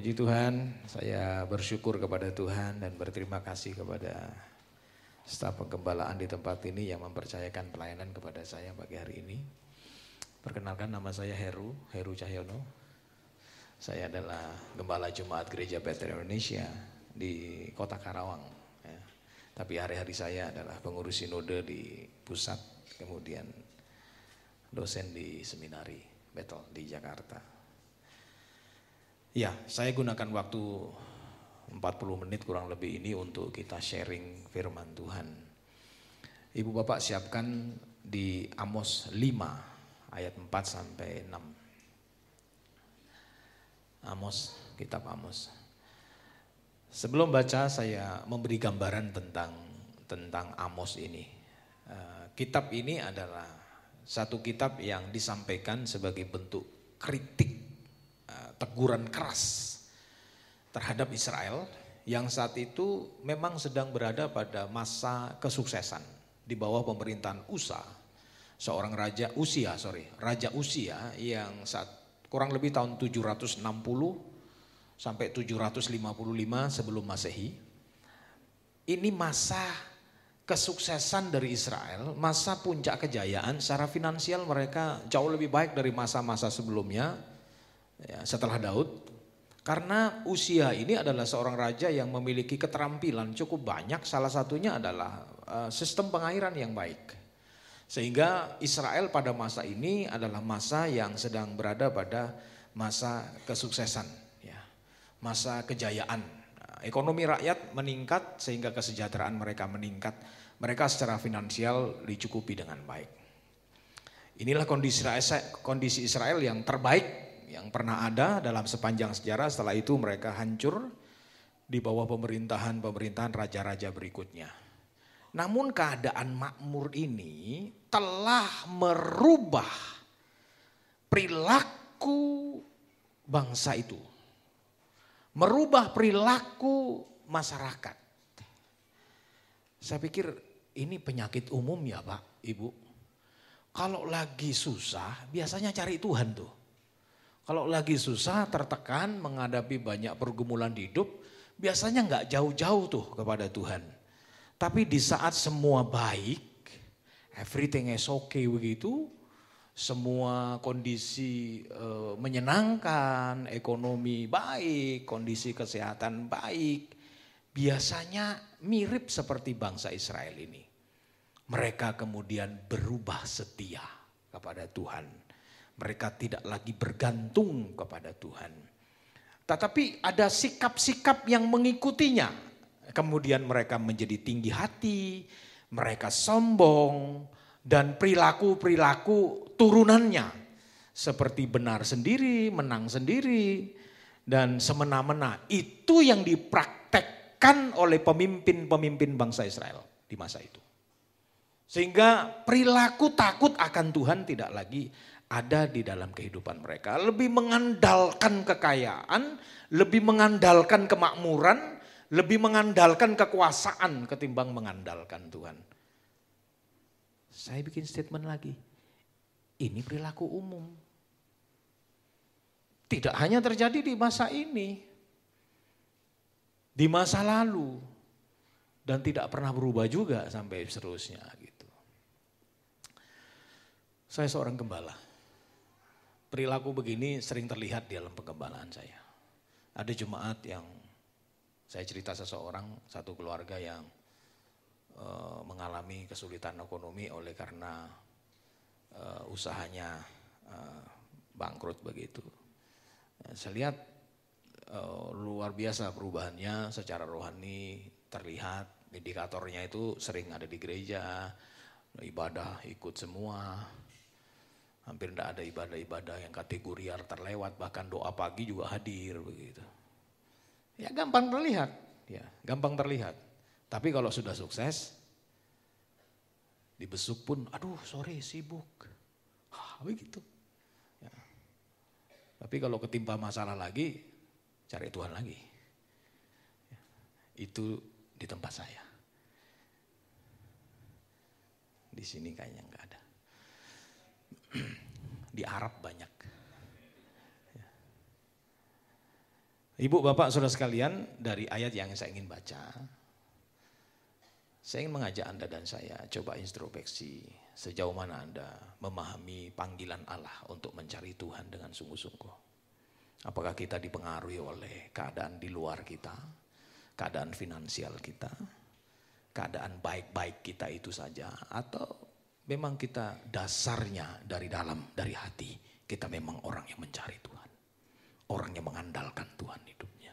Puji Tuhan, saya bersyukur kepada Tuhan dan berterima kasih kepada staf penggembalaan di tempat ini yang mempercayakan pelayanan kepada saya pagi hari ini. Perkenalkan nama saya Heru, Heru Cahyono. Saya adalah gembala Jemaat Gereja Betel Indonesia di Kota Karawang. Ya. Tapi hari-hari saya adalah pengurus sinode di pusat, kemudian dosen di seminari Betel di Jakarta. Ya, saya gunakan waktu 40 menit kurang lebih ini untuk kita sharing firman Tuhan. Ibu Bapak siapkan di Amos 5 ayat 4 sampai 6. Amos, kitab Amos. Sebelum baca saya memberi gambaran tentang tentang Amos ini. Eh, kitab ini adalah satu kitab yang disampaikan sebagai bentuk kritik teguran keras terhadap Israel yang saat itu memang sedang berada pada masa kesuksesan di bawah pemerintahan Usa, seorang raja Usia, sorry, raja Usia yang saat kurang lebih tahun 760 sampai 755 sebelum Masehi. Ini masa kesuksesan dari Israel, masa puncak kejayaan secara finansial mereka jauh lebih baik dari masa-masa sebelumnya ya, setelah Daud. Karena usia ini adalah seorang raja yang memiliki keterampilan cukup banyak, salah satunya adalah uh, sistem pengairan yang baik. Sehingga Israel pada masa ini adalah masa yang sedang berada pada masa kesuksesan, ya, masa kejayaan. Ekonomi rakyat meningkat sehingga kesejahteraan mereka meningkat. Mereka secara finansial dicukupi dengan baik. Inilah kondisi Israel yang terbaik yang pernah ada dalam sepanjang sejarah setelah itu mereka hancur di bawah pemerintahan-pemerintahan raja-raja berikutnya. Namun keadaan makmur ini telah merubah perilaku bangsa itu. Merubah perilaku masyarakat. Saya pikir ini penyakit umum ya Pak, Ibu. Kalau lagi susah biasanya cari Tuhan tuh. Kalau lagi susah, tertekan, menghadapi banyak pergumulan hidup, biasanya nggak jauh-jauh tuh kepada Tuhan. Tapi di saat semua baik, everything is okay begitu, semua kondisi e, menyenangkan, ekonomi baik, kondisi kesehatan baik, biasanya mirip seperti bangsa Israel ini. Mereka kemudian berubah setia kepada Tuhan mereka tidak lagi bergantung kepada Tuhan. Tetapi ada sikap-sikap yang mengikutinya. Kemudian mereka menjadi tinggi hati, mereka sombong, dan perilaku-perilaku turunannya. Seperti benar sendiri, menang sendiri, dan semena-mena. Itu yang dipraktekkan oleh pemimpin-pemimpin bangsa Israel di masa itu. Sehingga perilaku takut akan Tuhan tidak lagi ada di dalam kehidupan mereka. Lebih mengandalkan kekayaan, lebih mengandalkan kemakmuran, lebih mengandalkan kekuasaan ketimbang mengandalkan Tuhan. Saya bikin statement lagi. Ini perilaku umum. Tidak hanya terjadi di masa ini. Di masa lalu. Dan tidak pernah berubah juga sampai seterusnya gitu. Saya seorang gembala perilaku begini sering terlihat di dalam pengembalaan saya. Ada jemaat yang saya cerita seseorang, satu keluarga yang e, mengalami kesulitan ekonomi oleh karena e, usahanya e, bangkrut begitu. Saya lihat e, luar biasa perubahannya secara rohani terlihat, indikatornya itu sering ada di gereja, ibadah ikut semua, Hampir tidak ada ibadah-ibadah yang kategori terlewat, bahkan doa pagi juga hadir begitu. Ya gampang terlihat, ya gampang terlihat. Tapi kalau sudah sukses, dibesuk pun, aduh sore sibuk. Hah, begitu. Ya. Tapi kalau ketimpa masalah lagi, cari Tuhan lagi. Ya. Itu di tempat saya. Di sini kayaknya enggak ada. Di Arab banyak. Ibu, Bapak, Saudara sekalian, dari ayat yang saya ingin baca, saya ingin mengajak Anda dan saya coba introspeksi sejauh mana Anda memahami panggilan Allah untuk mencari Tuhan dengan sungguh-sungguh. Apakah kita dipengaruhi oleh keadaan di luar kita, keadaan finansial kita, keadaan baik-baik kita itu saja, atau memang kita dasarnya dari dalam, dari hati, kita memang orang yang mencari Tuhan. Orang yang mengandalkan Tuhan hidupnya.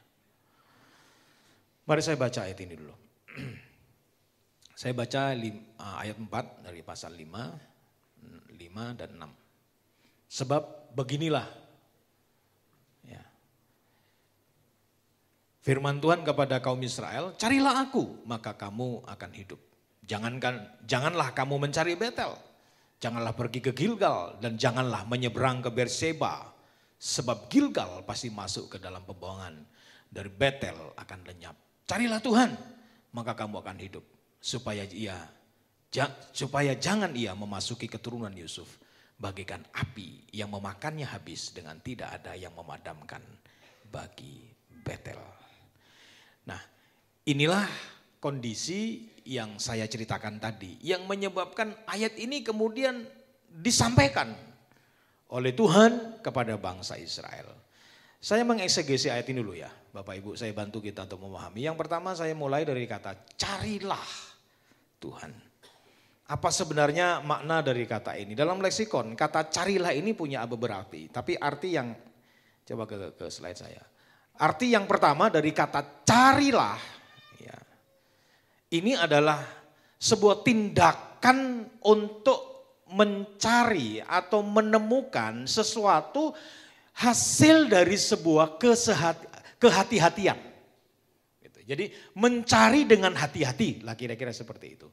Mari saya baca ayat ini dulu. saya baca uh, ayat 4 dari pasal 5, 5 dan 6. Sebab beginilah ya. Firman Tuhan kepada kaum Israel, carilah aku maka kamu akan hidup. Jangankan janganlah kamu mencari Betel. Janganlah pergi ke Gilgal dan janganlah menyeberang ke Berseba Sebab Gilgal pasti masuk ke dalam pembuangan. Dari Betel akan lenyap. Carilah Tuhan, maka kamu akan hidup. Supaya ia supaya jangan ia memasuki keturunan Yusuf bagikan api yang memakannya habis dengan tidak ada yang memadamkan bagi Betel. Nah, inilah kondisi yang saya ceritakan tadi yang menyebabkan ayat ini kemudian disampaikan oleh Tuhan kepada bangsa Israel. Saya mengeksegesi ayat ini dulu ya, Bapak Ibu, saya bantu kita untuk memahami. Yang pertama saya mulai dari kata carilah Tuhan. Apa sebenarnya makna dari kata ini? Dalam leksikon, kata carilah ini punya beberapa arti. Tapi arti yang, coba ke, ke slide saya. Arti yang pertama dari kata carilah, ini adalah sebuah tindakan untuk mencari atau menemukan sesuatu hasil dari sebuah kehati-hatian. Gitu. Jadi mencari dengan hati-hati lah kira-kira seperti itu.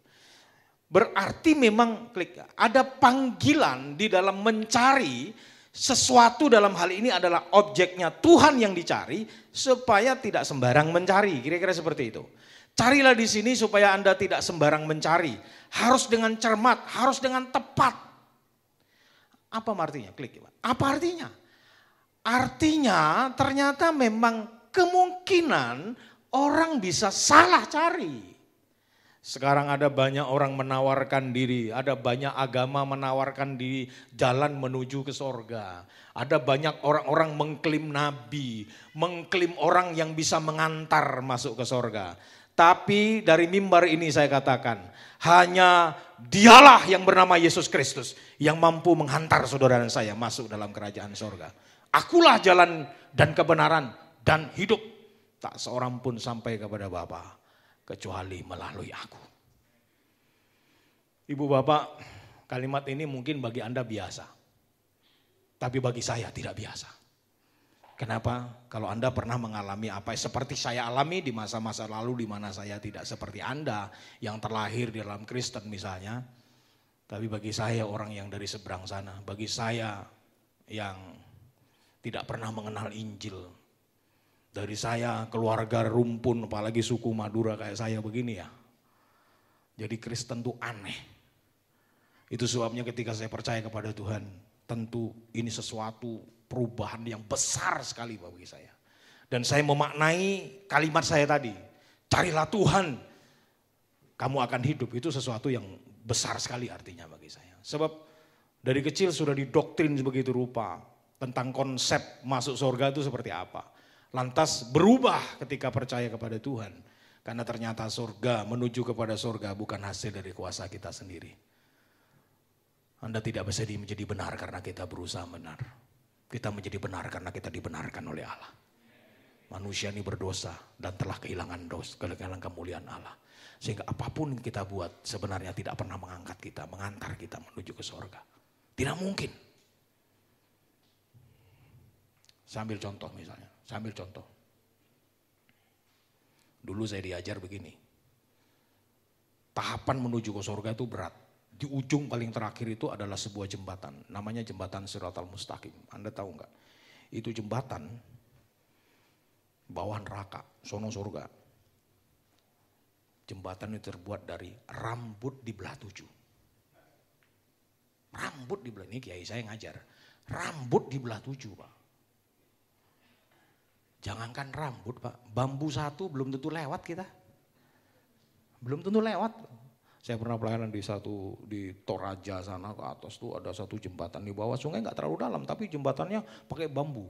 Berarti memang klik ada panggilan di dalam mencari sesuatu dalam hal ini adalah objeknya Tuhan yang dicari supaya tidak sembarang mencari. Kira-kira seperti itu. Carilah di sini supaya Anda tidak sembarang mencari. Harus dengan cermat, harus dengan tepat. Apa artinya? Klik. Apa artinya? Artinya ternyata memang kemungkinan orang bisa salah cari. Sekarang ada banyak orang menawarkan diri, ada banyak agama menawarkan diri jalan menuju ke sorga. Ada banyak orang-orang mengklaim nabi, mengklaim orang yang bisa mengantar masuk ke sorga. Tapi dari mimbar ini saya katakan, hanya dialah yang bernama Yesus Kristus yang mampu menghantar saudara dan saya masuk dalam kerajaan sorga. Akulah jalan dan kebenaran dan hidup. Tak seorang pun sampai kepada Bapa kecuali melalui aku. Ibu Bapak, kalimat ini mungkin bagi Anda biasa. Tapi bagi saya tidak biasa. Kenapa? Kalau Anda pernah mengalami apa seperti saya alami di masa-masa lalu di mana saya tidak seperti Anda yang terlahir di dalam Kristen misalnya. Tapi bagi saya orang yang dari seberang sana, bagi saya yang tidak pernah mengenal Injil. Dari saya keluarga rumpun apalagi suku Madura kayak saya begini ya. Jadi Kristen tuh aneh. Itu sebabnya ketika saya percaya kepada Tuhan, tentu ini sesuatu perubahan yang besar sekali bagi saya. Dan saya memaknai kalimat saya tadi, carilah Tuhan, kamu akan hidup. Itu sesuatu yang besar sekali artinya bagi saya. Sebab dari kecil sudah didoktrin begitu rupa tentang konsep masuk surga itu seperti apa. Lantas berubah ketika percaya kepada Tuhan. Karena ternyata surga menuju kepada surga bukan hasil dari kuasa kita sendiri. Anda tidak bisa menjadi benar karena kita berusaha benar. Kita menjadi benar karena kita dibenarkan oleh Allah. Manusia ini berdosa dan telah kehilangan dos, kehilangan kemuliaan Allah. Sehingga apa pun kita buat sebenarnya tidak pernah mengangkat kita, mengantar kita menuju ke sorga. Tidak mungkin. Sambil contoh misalnya, sambil contoh. Dulu saya diajar begini. Tahapan menuju ke sorga itu berat di ujung paling terakhir itu adalah sebuah jembatan. Namanya jembatan Siratal Mustaqim. Anda tahu nggak? Itu jembatan bawah neraka, sono surga. Jembatan itu terbuat dari rambut di belah tujuh. Rambut di belah, ini kiai saya ngajar. Rambut di belah tujuh Pak. Jangankan rambut pak, bambu satu belum tentu lewat kita. Belum tentu lewat. Saya pernah pelayanan di satu di Toraja sana ke atas tuh ada satu jembatan di bawah sungai nggak terlalu dalam tapi jembatannya pakai bambu.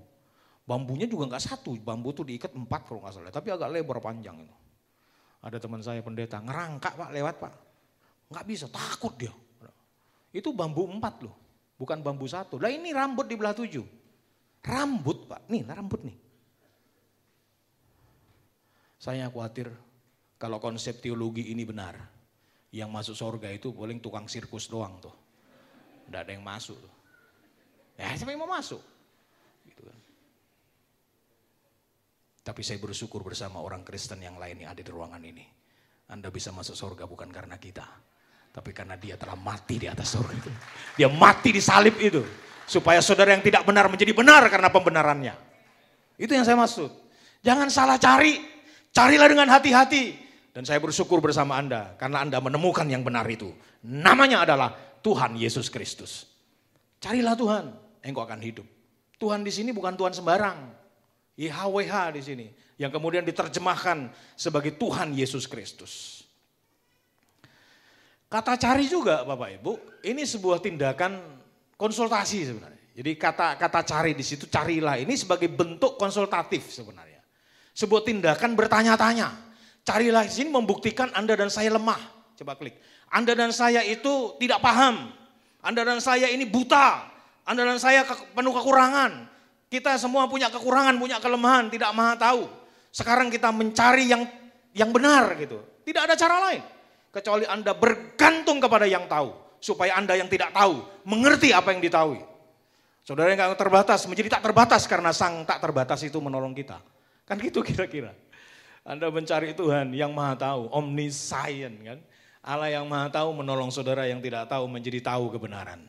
Bambunya juga nggak satu, bambu tuh diikat empat kalau nggak salah, tapi agak lebar panjang itu. Ada teman saya pendeta ngerangkak pak lewat pak, nggak bisa takut dia. Itu bambu empat loh, bukan bambu satu. Lah ini rambut di belah tujuh, rambut pak, nih rambut nih. Saya khawatir kalau konsep teologi ini benar, yang masuk surga itu paling tukang sirkus doang tuh. Tidak ada yang masuk tuh. Ya siapa yang mau masuk? Gitu kan. Tapi saya bersyukur bersama orang Kristen yang lain yang ada di ruangan ini. Anda bisa masuk surga bukan karena kita. Tapi karena dia telah mati di atas surga itu. Dia mati di salib itu. Supaya saudara yang tidak benar menjadi benar karena pembenarannya. Itu yang saya maksud. Jangan salah cari. Carilah dengan hati-hati. Dan saya bersyukur bersama Anda karena Anda menemukan yang benar itu. Namanya adalah Tuhan Yesus Kristus. Carilah Tuhan, engkau akan hidup. Tuhan di sini bukan Tuhan sembarang. YHWH di sini yang kemudian diterjemahkan sebagai Tuhan Yesus Kristus. Kata cari juga Bapak Ibu, ini sebuah tindakan konsultasi sebenarnya. Jadi kata kata cari di situ carilah ini sebagai bentuk konsultatif sebenarnya. Sebuah tindakan bertanya-tanya. Carilah di sini membuktikan Anda dan saya lemah. Coba klik. Anda dan saya itu tidak paham. Anda dan saya ini buta. Anda dan saya penuh kekurangan. Kita semua punya kekurangan, punya kelemahan, tidak maha tahu. Sekarang kita mencari yang yang benar gitu. Tidak ada cara lain kecuali Anda bergantung kepada yang tahu supaya Anda yang tidak tahu mengerti apa yang ditahui. Saudara yang terbatas menjadi tak terbatas karena sang tak terbatas itu menolong kita. Kan gitu kira-kira. Anda mencari Tuhan yang maha tahu, omniscient kan. Allah yang maha tahu menolong saudara yang tidak tahu menjadi tahu kebenaran.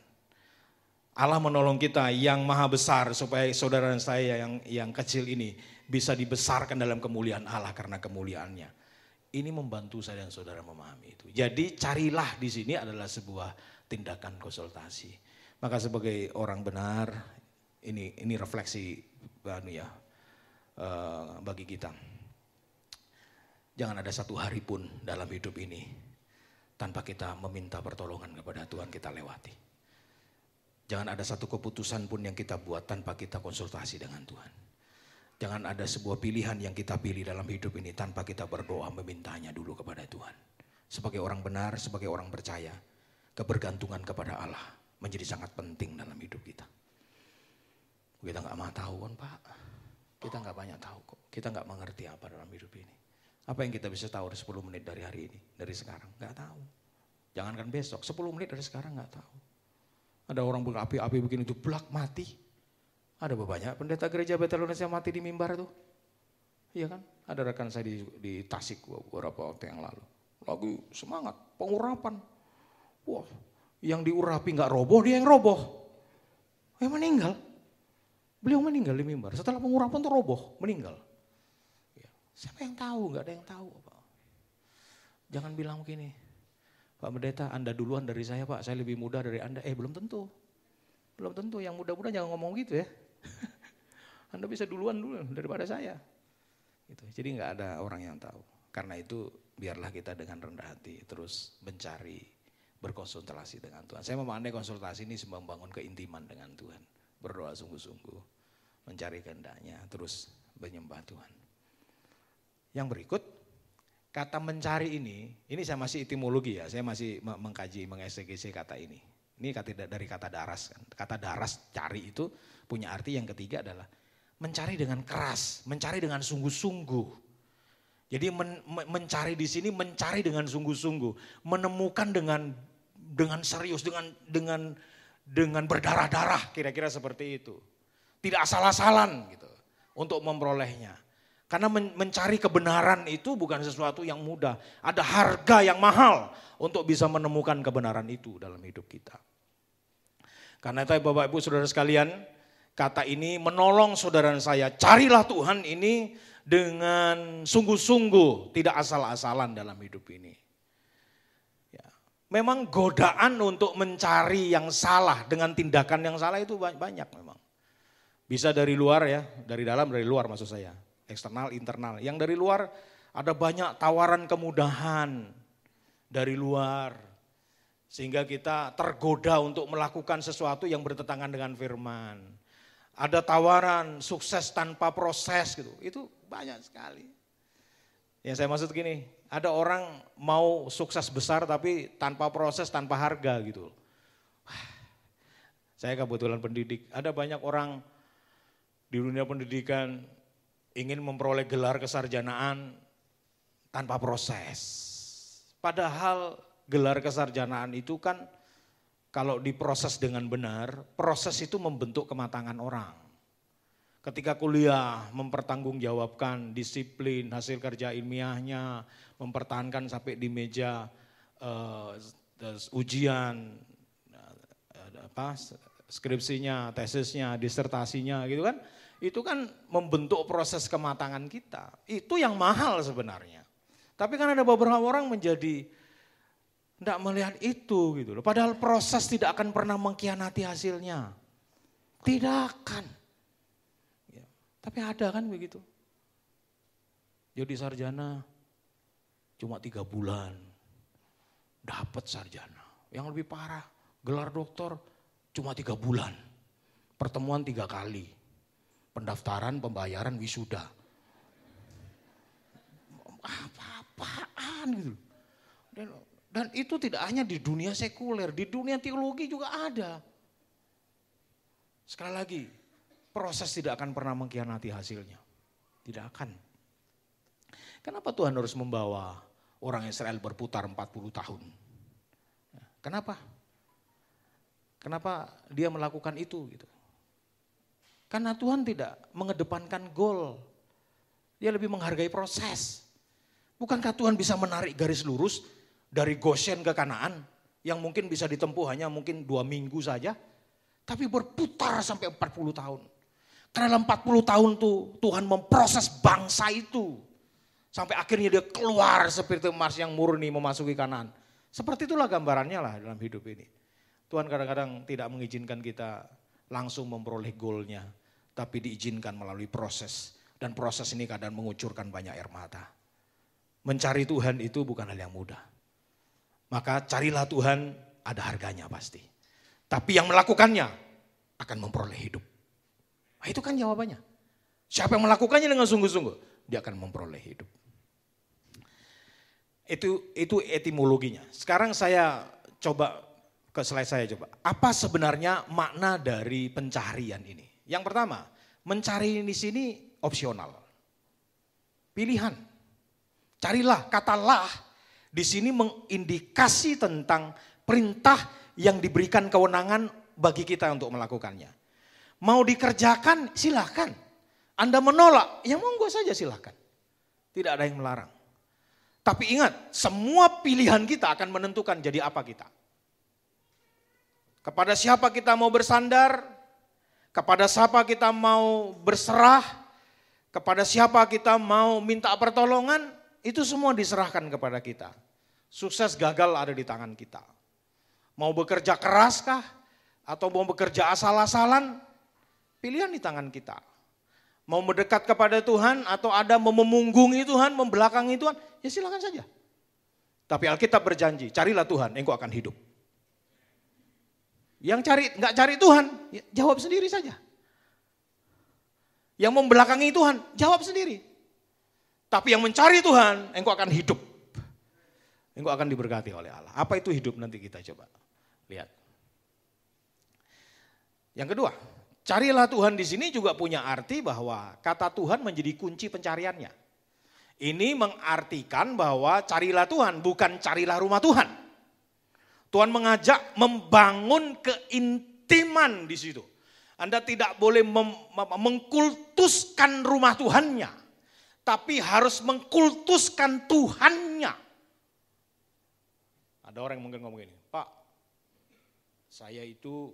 Allah menolong kita yang maha besar supaya saudara dan saya yang yang kecil ini bisa dibesarkan dalam kemuliaan Allah karena kemuliaannya. Ini membantu saya dan saudara memahami itu. Jadi carilah di sini adalah sebuah tindakan konsultasi. Maka sebagai orang benar ini ini refleksi anu ya uh, bagi kita. Jangan ada satu hari pun dalam hidup ini tanpa kita meminta pertolongan kepada Tuhan kita lewati. Jangan ada satu keputusan pun yang kita buat tanpa kita konsultasi dengan Tuhan. Jangan ada sebuah pilihan yang kita pilih dalam hidup ini tanpa kita berdoa memintanya dulu kepada Tuhan. Sebagai orang benar, sebagai orang percaya, kebergantungan kepada Allah menjadi sangat penting dalam hidup kita. Kita nggak mau tahu kan Pak, kita nggak banyak tahu kok, kita nggak mengerti apa dalam hidup ini. Apa yang kita bisa tahu 10 menit dari hari ini, dari sekarang? Gak tahu. Jangankan besok, 10 menit dari sekarang gak tahu. Ada orang berapi-api begini itu belak mati. Ada banyak pendeta gereja Betel Indonesia mati di mimbar itu. Iya kan? Ada rekan saya di, di Tasik beberapa waktu yang lalu. Lagi semangat, pengurapan. Wah, yang diurapi nggak roboh, dia yang roboh. Eh meninggal. Beliau meninggal di mimbar. Setelah pengurapan tuh roboh, meninggal. Siapa yang tahu? Gak ada yang tahu. Pak. Jangan bilang begini, Pak Pendeta Anda duluan dari saya Pak, saya lebih muda dari Anda. Eh belum tentu. Belum tentu, yang muda-muda jangan ngomong gitu ya. anda bisa duluan dulu daripada saya. Gitu. Jadi nggak ada orang yang tahu. Karena itu biarlah kita dengan rendah hati terus mencari, berkonsultasi dengan Tuhan. Saya memandai konsultasi ini membangun keintiman dengan Tuhan. Berdoa sungguh-sungguh, mencari kehendaknya, terus menyembah Tuhan. Yang berikut, kata mencari ini, ini saya masih etimologi ya, saya masih mengkaji, mengeksekusi kata ini. Ini kata dari kata daras kan. Kata daras cari itu punya arti yang ketiga adalah mencari dengan keras, mencari dengan sungguh-sungguh. Jadi men, mencari di sini mencari dengan sungguh-sungguh, menemukan dengan dengan serius, dengan dengan dengan berdarah-darah, kira-kira seperti itu. Tidak asal-asalan gitu untuk memperolehnya. Karena mencari kebenaran itu bukan sesuatu yang mudah. Ada harga yang mahal untuk bisa menemukan kebenaran itu dalam hidup kita. Karena itu Bapak Ibu Saudara sekalian, kata ini menolong saudara saya. Carilah Tuhan ini dengan sungguh-sungguh, tidak asal-asalan dalam hidup ini. Ya. Memang godaan untuk mencari yang salah dengan tindakan yang salah itu banyak memang. Bisa dari luar ya, dari dalam, dari luar maksud saya eksternal, internal. Yang dari luar ada banyak tawaran kemudahan dari luar. Sehingga kita tergoda untuk melakukan sesuatu yang bertentangan dengan firman. Ada tawaran sukses tanpa proses gitu. Itu banyak sekali. Yang saya maksud gini, ada orang mau sukses besar tapi tanpa proses, tanpa harga gitu. Saya kebetulan pendidik, ada banyak orang di dunia pendidikan ingin memperoleh gelar kesarjanaan tanpa proses. Padahal gelar kesarjanaan itu kan kalau diproses dengan benar, proses itu membentuk kematangan orang. Ketika kuliah mempertanggungjawabkan disiplin, hasil kerja ilmiahnya, mempertahankan sampai di meja uh, ujian, uh, apa, skripsinya, tesisnya, disertasinya gitu kan. Itu kan membentuk proses kematangan kita. Itu yang mahal sebenarnya. Tapi kan ada beberapa orang menjadi tidak melihat itu gitu loh. Padahal proses tidak akan pernah mengkhianati hasilnya. Tidak akan. Tapi ada kan begitu. Jadi sarjana cuma tiga bulan dapat sarjana. Yang lebih parah gelar doktor cuma tiga bulan. Pertemuan tiga kali. Pendaftaran, pembayaran, wisuda. Apa-apaan gitu. Dan, dan itu tidak hanya di dunia sekuler, di dunia teologi juga ada. Sekali lagi, proses tidak akan pernah mengkhianati hasilnya. Tidak akan. Kenapa Tuhan harus membawa orang Israel berputar 40 tahun? Kenapa? Kenapa dia melakukan itu gitu? Karena Tuhan tidak mengedepankan gol. Dia lebih menghargai proses. Bukankah Tuhan bisa menarik garis lurus dari Goshen ke Kanaan yang mungkin bisa ditempuh hanya mungkin dua minggu saja, tapi berputar sampai 40 tahun. Karena dalam 40 tahun tuh Tuhan memproses bangsa itu. Sampai akhirnya dia keluar seperti emas yang murni memasuki kanan. Seperti itulah gambarannya lah dalam hidup ini. Tuhan kadang-kadang tidak mengizinkan kita langsung memperoleh golnya. Tapi diizinkan melalui proses. Dan proses ini kadang mengucurkan banyak air mata. Mencari Tuhan itu bukan hal yang mudah. Maka carilah Tuhan ada harganya pasti. Tapi yang melakukannya akan memperoleh hidup. Nah, itu kan jawabannya. Siapa yang melakukannya dengan sungguh-sungguh, dia akan memperoleh hidup. Itu itu etimologinya. Sekarang saya coba ke slide saya coba. Apa sebenarnya makna dari pencarian ini? Yang pertama, mencari di sini opsional. Pilihan. Carilah, katalah di sini mengindikasi tentang perintah yang diberikan kewenangan bagi kita untuk melakukannya. Mau dikerjakan silahkan. Anda menolak, ya monggo saja silahkan. Tidak ada yang melarang. Tapi ingat, semua pilihan kita akan menentukan jadi apa kita. Kepada siapa kita mau bersandar, kepada siapa kita mau berserah, kepada siapa kita mau minta pertolongan, itu semua diserahkan kepada kita. Sukses gagal ada di tangan kita. Mau bekerja keraskah atau mau bekerja asal-asalan, Pilihan di tangan kita. Mau mendekat kepada Tuhan atau ada memunggungi Tuhan, membelakangi Tuhan, ya silakan saja. Tapi Alkitab berjanji, carilah Tuhan, engkau akan hidup. Yang cari nggak cari Tuhan, ya jawab sendiri saja. Yang membelakangi Tuhan, jawab sendiri. Tapi yang mencari Tuhan, engkau akan hidup. Engkau akan diberkati oleh Allah. Apa itu hidup nanti kita coba lihat. Yang kedua, Carilah Tuhan di sini juga punya arti bahwa kata Tuhan menjadi kunci pencariannya. Ini mengartikan bahwa carilah Tuhan, bukan carilah rumah Tuhan. Tuhan mengajak membangun keintiman di situ. Anda tidak boleh mengkultuskan rumah Tuhannya, tapi harus mengkultuskan Tuhannya. Ada orang yang mungkin ngomong ini, Pak, saya itu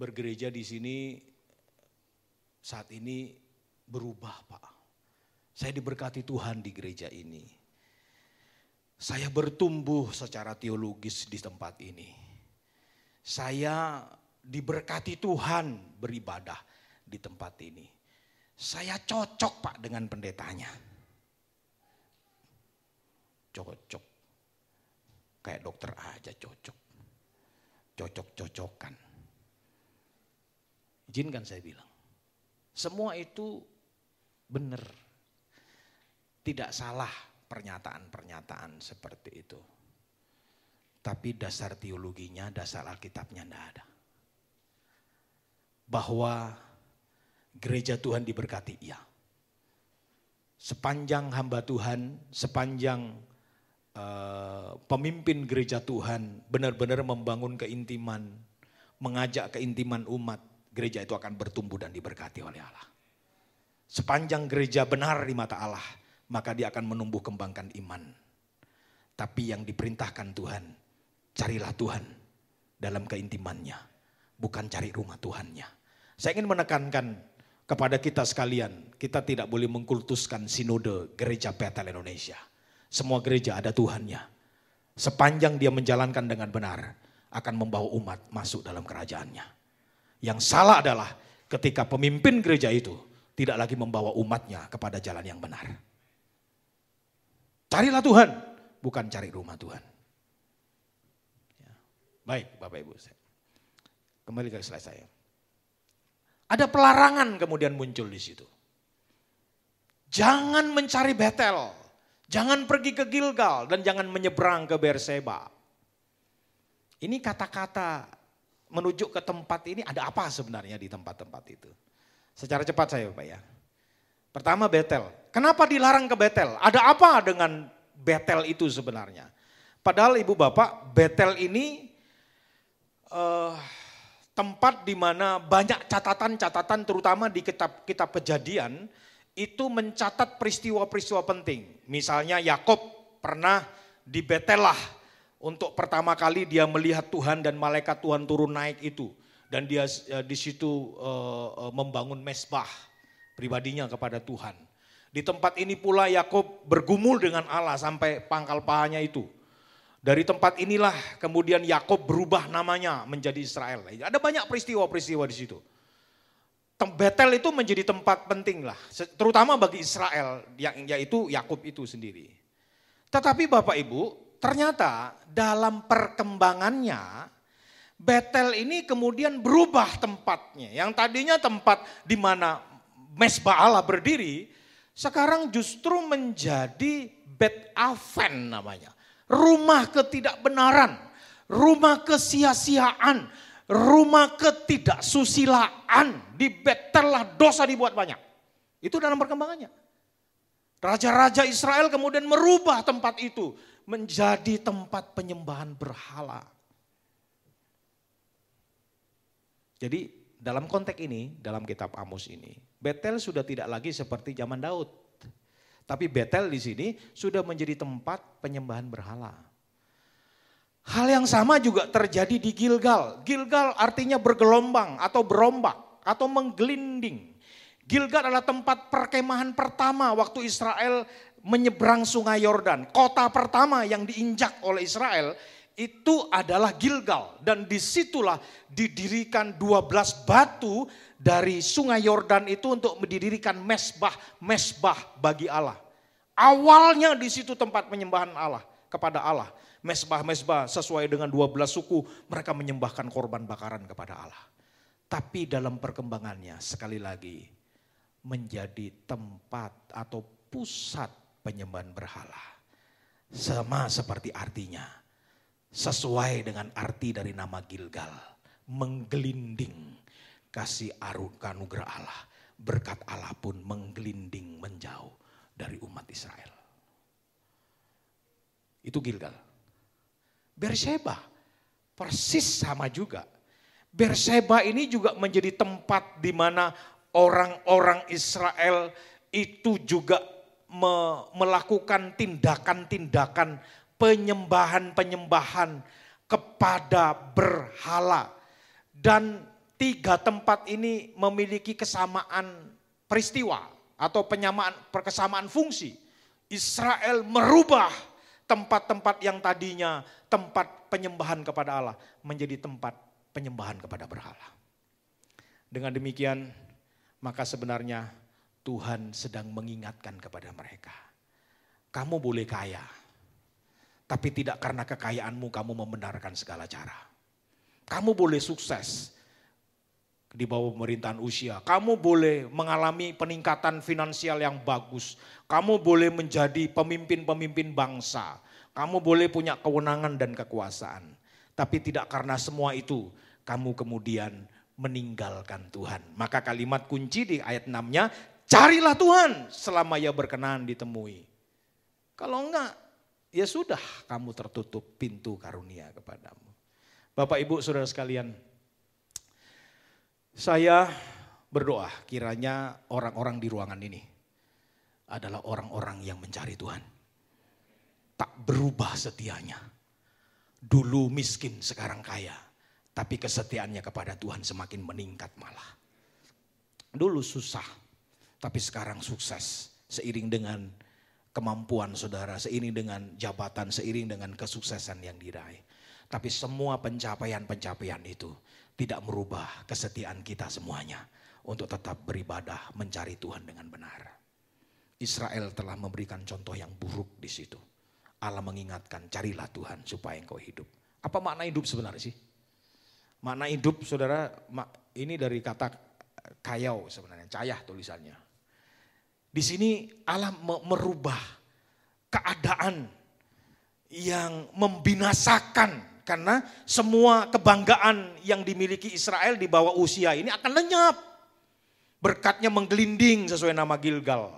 bergereja di sini saat ini berubah Pak. Saya diberkati Tuhan di gereja ini. Saya bertumbuh secara teologis di tempat ini. Saya diberkati Tuhan beribadah di tempat ini. Saya cocok pak dengan pendetanya. Cocok. Kayak dokter aja cocok. Cocok-cocokan. Izinkan saya bilang. Semua itu benar. Tidak salah pernyataan-pernyataan seperti itu. Tapi dasar teologinya, dasar Alkitabnya tidak ada. Bahwa gereja Tuhan diberkati, iya. Sepanjang hamba Tuhan, sepanjang uh, pemimpin gereja Tuhan benar-benar membangun keintiman, mengajak keintiman umat, gereja itu akan bertumbuh dan diberkati oleh Allah. Sepanjang gereja benar di mata Allah, maka dia akan menumbuh kembangkan iman. Tapi yang diperintahkan Tuhan, Carilah Tuhan dalam keintimannya, bukan cari rumah Tuhannya. Saya ingin menekankan kepada kita sekalian, kita tidak boleh mengkultuskan sinode gereja Betel Indonesia. Semua gereja ada Tuhannya. Sepanjang dia menjalankan dengan benar, akan membawa umat masuk dalam kerajaannya. Yang salah adalah ketika pemimpin gereja itu tidak lagi membawa umatnya kepada jalan yang benar. Carilah Tuhan, bukan cari rumah Tuhan. Baik, Bapak Ibu. Kembali ke slide saya. Ada pelarangan kemudian muncul di situ. Jangan mencari Betel. Jangan pergi ke Gilgal dan jangan menyeberang ke Berseba. Ini kata-kata menuju ke tempat ini ada apa sebenarnya di tempat-tempat itu. Secara cepat saya Bapak ya. Pertama Betel. Kenapa dilarang ke Betel? Ada apa dengan Betel itu sebenarnya? Padahal ibu bapak Betel ini uh, tempat di mana banyak catatan-catatan terutama di kitab-kitab kejadian itu mencatat peristiwa-peristiwa penting. Misalnya Yakob pernah di Betelah untuk pertama kali dia melihat Tuhan dan malaikat Tuhan turun naik itu dan dia uh, di situ uh, uh, membangun mesbah pribadinya kepada Tuhan. Di tempat ini pula Yakob bergumul dengan Allah sampai pangkal pahanya itu. Dari tempat inilah kemudian Yakob berubah namanya menjadi Israel. Ada banyak peristiwa-peristiwa di situ. Betel itu menjadi tempat penting lah, terutama bagi Israel, yang yaitu Yakub itu sendiri. Tetapi Bapak Ibu, ternyata dalam perkembangannya Betel ini kemudian berubah tempatnya. Yang tadinya tempat di mana Mesbah Allah berdiri, sekarang justru menjadi Bet Aven namanya rumah ketidakbenaran, rumah kesia-siaan, rumah ketidaksusilaan. Di Betel dosa dibuat banyak. Itu dalam perkembangannya. Raja-raja Israel kemudian merubah tempat itu menjadi tempat penyembahan berhala. Jadi dalam konteks ini, dalam kitab Amos ini, Betel sudah tidak lagi seperti zaman Daud. Tapi Betel di sini sudah menjadi tempat penyembahan berhala. Hal yang sama juga terjadi di Gilgal. Gilgal artinya bergelombang atau berombak atau menggelinding. Gilgal adalah tempat perkemahan pertama waktu Israel menyeberang sungai Yordan. Kota pertama yang diinjak oleh Israel itu adalah Gilgal. Dan di situlah didirikan 12 batu dari sungai Yordan itu untuk mendirikan mesbah-mesbah bagi Allah. Awalnya di situ tempat penyembahan Allah kepada Allah. Mesbah-mesbah sesuai dengan 12 suku mereka menyembahkan korban bakaran kepada Allah. Tapi dalam perkembangannya sekali lagi menjadi tempat atau pusat penyembahan berhala. Sama seperti artinya. Sesuai dengan arti dari nama Gilgal. Menggelinding kasih arun kanugerah Allah. Berkat Allah pun menggelinding menjauh dari umat Israel. Itu Gilgal. Berseba, persis sama juga. Berseba ini juga menjadi tempat di mana orang-orang Israel itu juga me melakukan tindakan-tindakan penyembahan-penyembahan kepada berhala. Dan tiga tempat ini memiliki kesamaan peristiwa atau penyamaan perkesamaan fungsi. Israel merubah tempat-tempat yang tadinya tempat penyembahan kepada Allah menjadi tempat penyembahan kepada berhala. Dengan demikian, maka sebenarnya Tuhan sedang mengingatkan kepada mereka. Kamu boleh kaya, tapi tidak karena kekayaanmu kamu membenarkan segala cara. Kamu boleh sukses di bawah pemerintahan usia. Kamu boleh mengalami peningkatan finansial yang bagus. Kamu boleh menjadi pemimpin-pemimpin bangsa. Kamu boleh punya kewenangan dan kekuasaan. Tapi tidak karena semua itu kamu kemudian meninggalkan Tuhan. Maka kalimat kunci di ayat 6-nya, carilah Tuhan selama ia berkenan ditemui. Kalau enggak, ya sudah kamu tertutup pintu karunia kepadamu. Bapak ibu saudara sekalian, saya berdoa kiranya orang-orang di ruangan ini adalah orang-orang yang mencari Tuhan. Tak berubah setianya. Dulu miskin, sekarang kaya tapi kesetiaannya kepada Tuhan semakin meningkat malah. Dulu susah, tapi sekarang sukses. Seiring dengan kemampuan saudara, seiring dengan jabatan, seiring dengan kesuksesan yang diraih. Tapi semua pencapaian-pencapaian itu tidak merubah kesetiaan kita semuanya untuk tetap beribadah mencari Tuhan dengan benar. Israel telah memberikan contoh yang buruk di situ. Allah mengingatkan, carilah Tuhan supaya engkau hidup. Apa makna hidup sebenarnya sih? Makna hidup saudara ini dari kata kayau sebenarnya, cayah tulisannya. Di sini Allah merubah keadaan yang membinasakan karena semua kebanggaan yang dimiliki Israel di bawah usia ini akan lenyap. Berkatnya menggelinding sesuai nama Gilgal.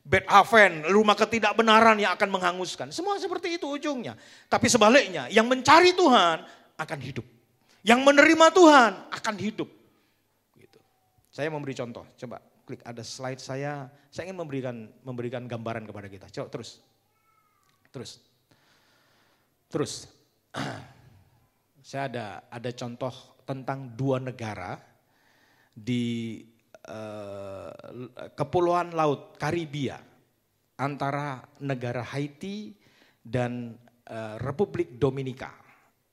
Bet Haven, rumah ketidakbenaran yang akan menghanguskan. Semua seperti itu ujungnya. Tapi sebaliknya, yang mencari Tuhan akan hidup. Yang menerima Tuhan akan hidup. Gitu. Saya memberi contoh, coba klik ada slide saya. Saya ingin memberikan memberikan gambaran kepada kita. Coba terus, terus, terus. Saya ada ada contoh tentang dua negara di uh, kepulauan laut Karibia antara negara Haiti dan uh, Republik Dominika.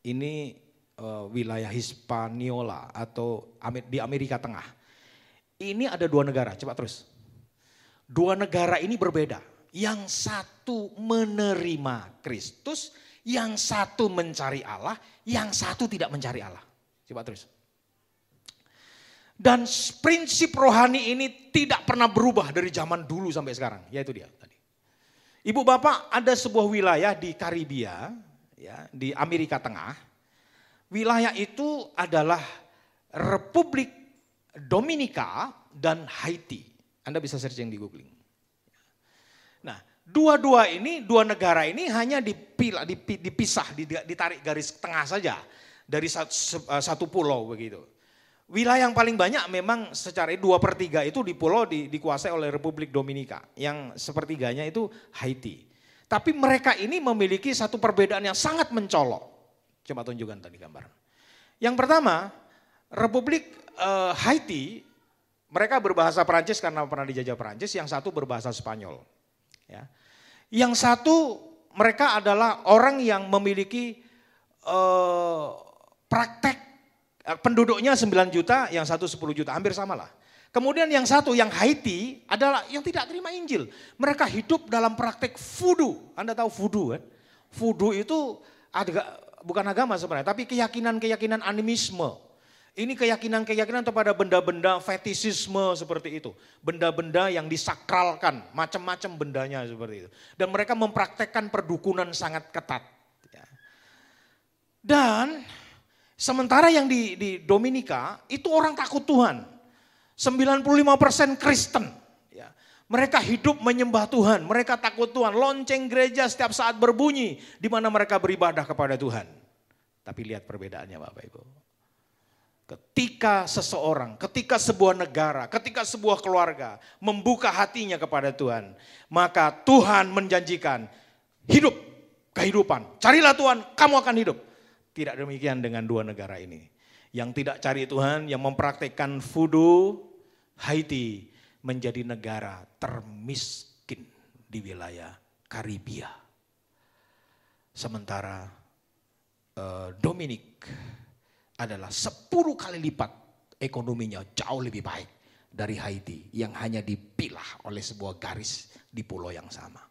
Ini uh, wilayah Hispaniola atau di Amerika Tengah. Ini ada dua negara, coba terus. Dua negara ini berbeda. Yang satu menerima Kristus, yang satu mencari Allah, yang satu tidak mencari Allah. Coba terus. Dan prinsip rohani ini tidak pernah berubah dari zaman dulu sampai sekarang. Yaitu dia tadi. Ibu bapak ada sebuah wilayah di Karibia, ya, di Amerika Tengah Wilayah itu adalah Republik Dominika dan Haiti. Anda bisa searching di googling. Nah, dua-dua ini, dua negara ini hanya dipila, dipisah, ditarik garis tengah saja dari satu, pulau begitu. Wilayah yang paling banyak memang secara dua per tiga itu di pulau di, dikuasai oleh Republik Dominika. Yang sepertiganya itu Haiti. Tapi mereka ini memiliki satu perbedaan yang sangat mencolok. Coba tunjukkan tadi gambar. Yang pertama, Republik uh, Haiti, mereka berbahasa Perancis karena pernah dijajah Perancis, yang satu berbahasa Spanyol. Ya. Yang satu, mereka adalah orang yang memiliki uh, praktek, uh, penduduknya 9 juta, yang satu 10 juta, hampir sama lah. Kemudian yang satu, yang Haiti adalah yang tidak terima Injil. Mereka hidup dalam praktek voodoo. Anda tahu voodoo kan? Voodoo itu ada bukan agama sebenarnya, tapi keyakinan-keyakinan animisme. Ini keyakinan-keyakinan kepada benda-benda fetisisme seperti itu. Benda-benda yang disakralkan, macam-macam bendanya seperti itu. Dan mereka mempraktekkan perdukunan sangat ketat. Ya. Dan sementara yang di, di Dominika itu orang takut Tuhan. 95% Kristen. Ya. Mereka hidup menyembah Tuhan, mereka takut Tuhan. Lonceng gereja setiap saat berbunyi di mana mereka beribadah kepada Tuhan. Tapi lihat perbedaannya Bapak Ibu. Ketika seseorang, ketika sebuah negara, ketika sebuah keluarga membuka hatinya kepada Tuhan, maka Tuhan menjanjikan hidup, kehidupan. Carilah Tuhan, kamu akan hidup. Tidak demikian dengan dua negara ini. Yang tidak cari Tuhan, yang mempraktekkan fudu, Haiti menjadi negara termiskin di wilayah Karibia. Sementara Eh, Dominik adalah 10 kali lipat ekonominya jauh lebih baik dari Haiti yang hanya dipilah oleh sebuah garis di pulau yang sama.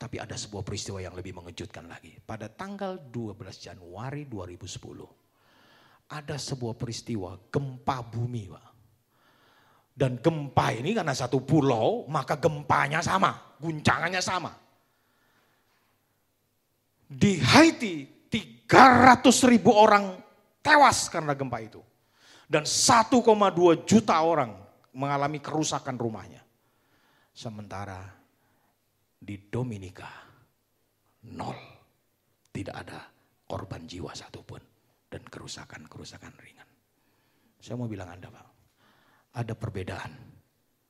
Tapi ada sebuah peristiwa yang lebih mengejutkan lagi. Pada tanggal 12 Januari 2010, ada sebuah peristiwa gempa bumi, Pak. Dan gempa ini karena satu pulau, maka gempanya sama, guncangannya sama. Di Haiti 300 ribu orang tewas karena gempa itu. Dan 1,2 juta orang mengalami kerusakan rumahnya. Sementara di Dominika nol. Tidak ada korban jiwa satupun dan kerusakan-kerusakan ringan. Saya mau bilang Anda Pak, ada perbedaan,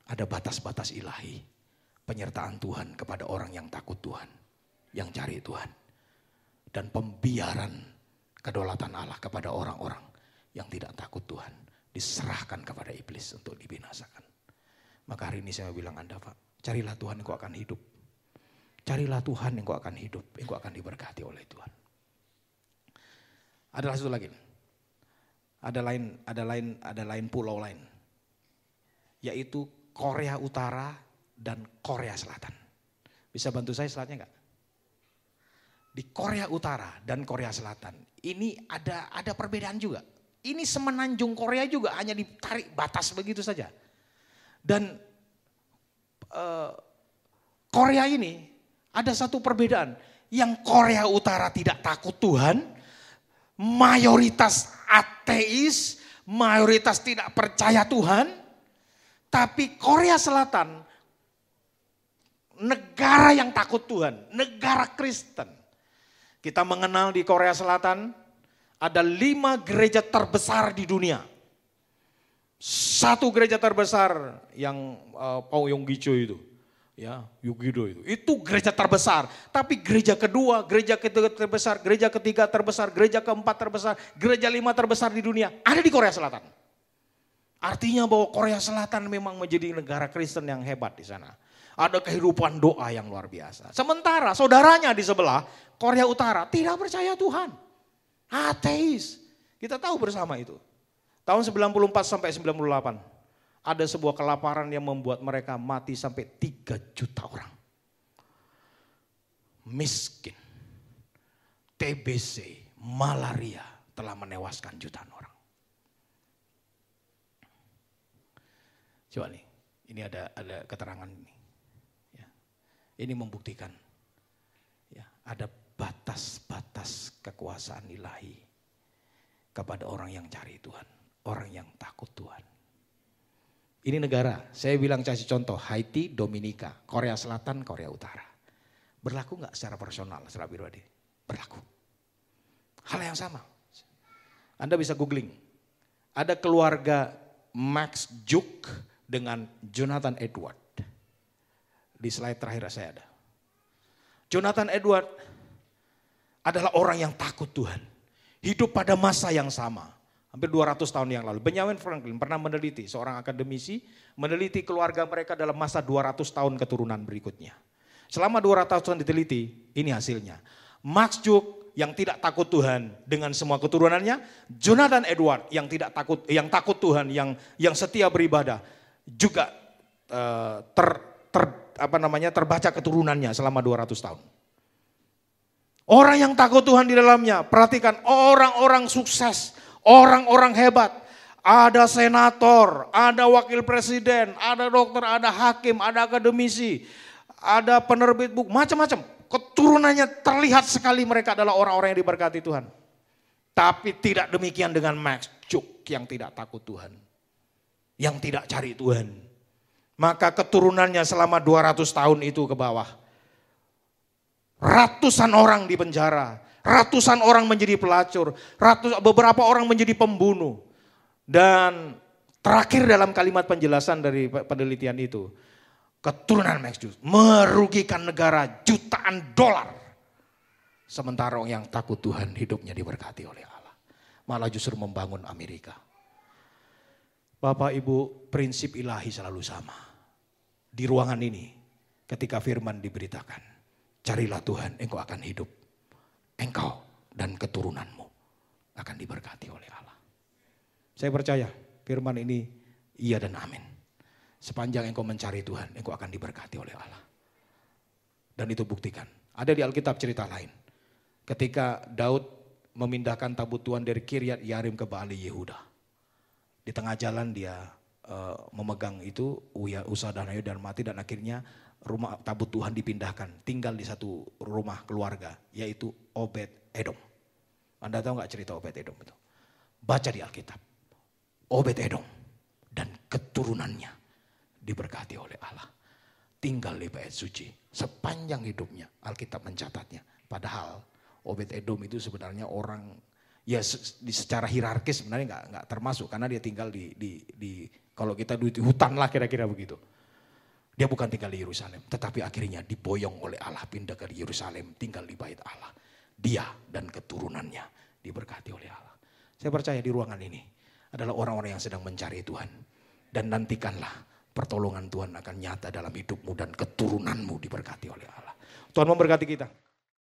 ada batas-batas ilahi, penyertaan Tuhan kepada orang yang takut Tuhan, yang cari Tuhan. Dan pembiaran kedaulatan Allah kepada orang-orang yang tidak takut Tuhan. Diserahkan kepada iblis untuk dibinasakan. Maka hari ini saya bilang Anda Pak, carilah Tuhan engkau akan hidup. Carilah Tuhan yang kau akan hidup, yang kau akan diberkati oleh Tuhan. Ada satu lagi. Ada lain, ada lain, ada lain pulau lain. Yaitu Korea Utara dan Korea Selatan. Bisa bantu saya selatnya enggak? Di Korea Utara dan Korea Selatan. Ini ada ada perbedaan juga. Ini semenanjung Korea juga hanya ditarik batas begitu saja. Dan uh, Korea ini ada satu perbedaan. Yang Korea Utara tidak takut Tuhan, mayoritas ateis, mayoritas tidak percaya Tuhan. Tapi Korea Selatan, negara yang takut Tuhan, negara Kristen. Kita mengenal di Korea Selatan, ada lima gereja terbesar di dunia. Satu gereja terbesar yang uh, Pau Yong Gicho itu ya Yugido itu. Itu gereja terbesar. Tapi gereja kedua, gereja ketiga terbesar, gereja ketiga terbesar, gereja keempat terbesar, gereja lima terbesar di dunia ada di Korea Selatan. Artinya bahwa Korea Selatan memang menjadi negara Kristen yang hebat di sana. Ada kehidupan doa yang luar biasa. Sementara saudaranya di sebelah, Korea Utara, tidak percaya Tuhan. Ateis. Kita tahu bersama itu. Tahun 94 sampai 98 ada sebuah kelaparan yang membuat mereka mati sampai 3 juta orang. Miskin, TBC, malaria telah menewaskan jutaan orang. Coba nih, ini ada ada keterangan ini. Ya. Ini membuktikan ya, ada batas-batas kekuasaan ilahi kepada orang yang cari Tuhan, orang yang takut Tuhan. Ini negara, saya bilang kasih contoh, Haiti, Dominika, Korea Selatan, Korea Utara. Berlaku nggak secara personal, secara pribadi? Berlaku. Hal yang sama. Anda bisa googling. Ada keluarga Max Juk dengan Jonathan Edward. Di slide terakhir saya ada. Jonathan Edward adalah orang yang takut Tuhan. Hidup pada masa yang sama hampir 200 tahun yang lalu. Benjamin Franklin pernah meneliti, seorang akademisi, meneliti keluarga mereka dalam masa 200 tahun keturunan berikutnya. Selama 200 tahun diteliti, ini hasilnya. Max Juk yang tidak takut Tuhan dengan semua keturunannya, Jonathan Edward yang tidak takut yang takut Tuhan, yang yang setia beribadah, juga uh, ter, ter apa namanya terbaca keturunannya selama 200 tahun. Orang yang takut Tuhan di dalamnya, perhatikan orang-orang sukses, Orang-orang hebat, ada senator, ada wakil presiden, ada dokter, ada hakim, ada akademisi, ada penerbit buku, macam-macam. Keturunannya terlihat sekali mereka adalah orang-orang yang diberkati Tuhan. Tapi tidak demikian dengan Max Cuk yang tidak takut Tuhan. Yang tidak cari Tuhan. Maka keturunannya selama 200 tahun itu ke bawah. Ratusan orang di penjara Ratusan orang menjadi pelacur, ratus, beberapa orang menjadi pembunuh. Dan terakhir dalam kalimat penjelasan dari penelitian itu, keturunan Max Juice merugikan negara jutaan dolar. Sementara orang yang takut Tuhan hidupnya diberkati oleh Allah. Malah justru membangun Amerika. Bapak Ibu prinsip ilahi selalu sama. Di ruangan ini ketika firman diberitakan. Carilah Tuhan engkau akan hidup engkau dan keturunanmu akan diberkati oleh Allah. Saya percaya firman ini iya dan amin. Sepanjang engkau mencari Tuhan, engkau akan diberkati oleh Allah. Dan itu buktikan. Ada di Alkitab cerita lain. Ketika Daud memindahkan tabut Tuhan dari Kiryat Yarim ke Bali Yehuda. Di tengah jalan dia uh, memegang itu, Uya, Usa dan Ayu dan mati dan akhirnya rumah tabut Tuhan dipindahkan. Tinggal di satu rumah keluarga, yaitu Obed Edom. Anda tahu nggak cerita Obed Edom itu? Baca di Alkitab. Obed Edom dan keturunannya diberkati oleh Allah. Tinggal di bait suci sepanjang hidupnya. Alkitab mencatatnya. Padahal Obed Edom itu sebenarnya orang ya secara hierarkis sebenarnya nggak nggak termasuk karena dia tinggal di di di kalau kita di hutan lah kira-kira begitu. Dia bukan tinggal di Yerusalem, tetapi akhirnya diboyong oleh Allah pindah ke Yerusalem, tinggal di bait Allah. Dia dan keturunannya diberkati oleh Allah. Saya percaya di ruangan ini adalah orang-orang yang sedang mencari Tuhan. Dan nantikanlah pertolongan Tuhan akan nyata dalam hidupmu dan keturunanmu diberkati oleh Allah. Tuhan memberkati kita.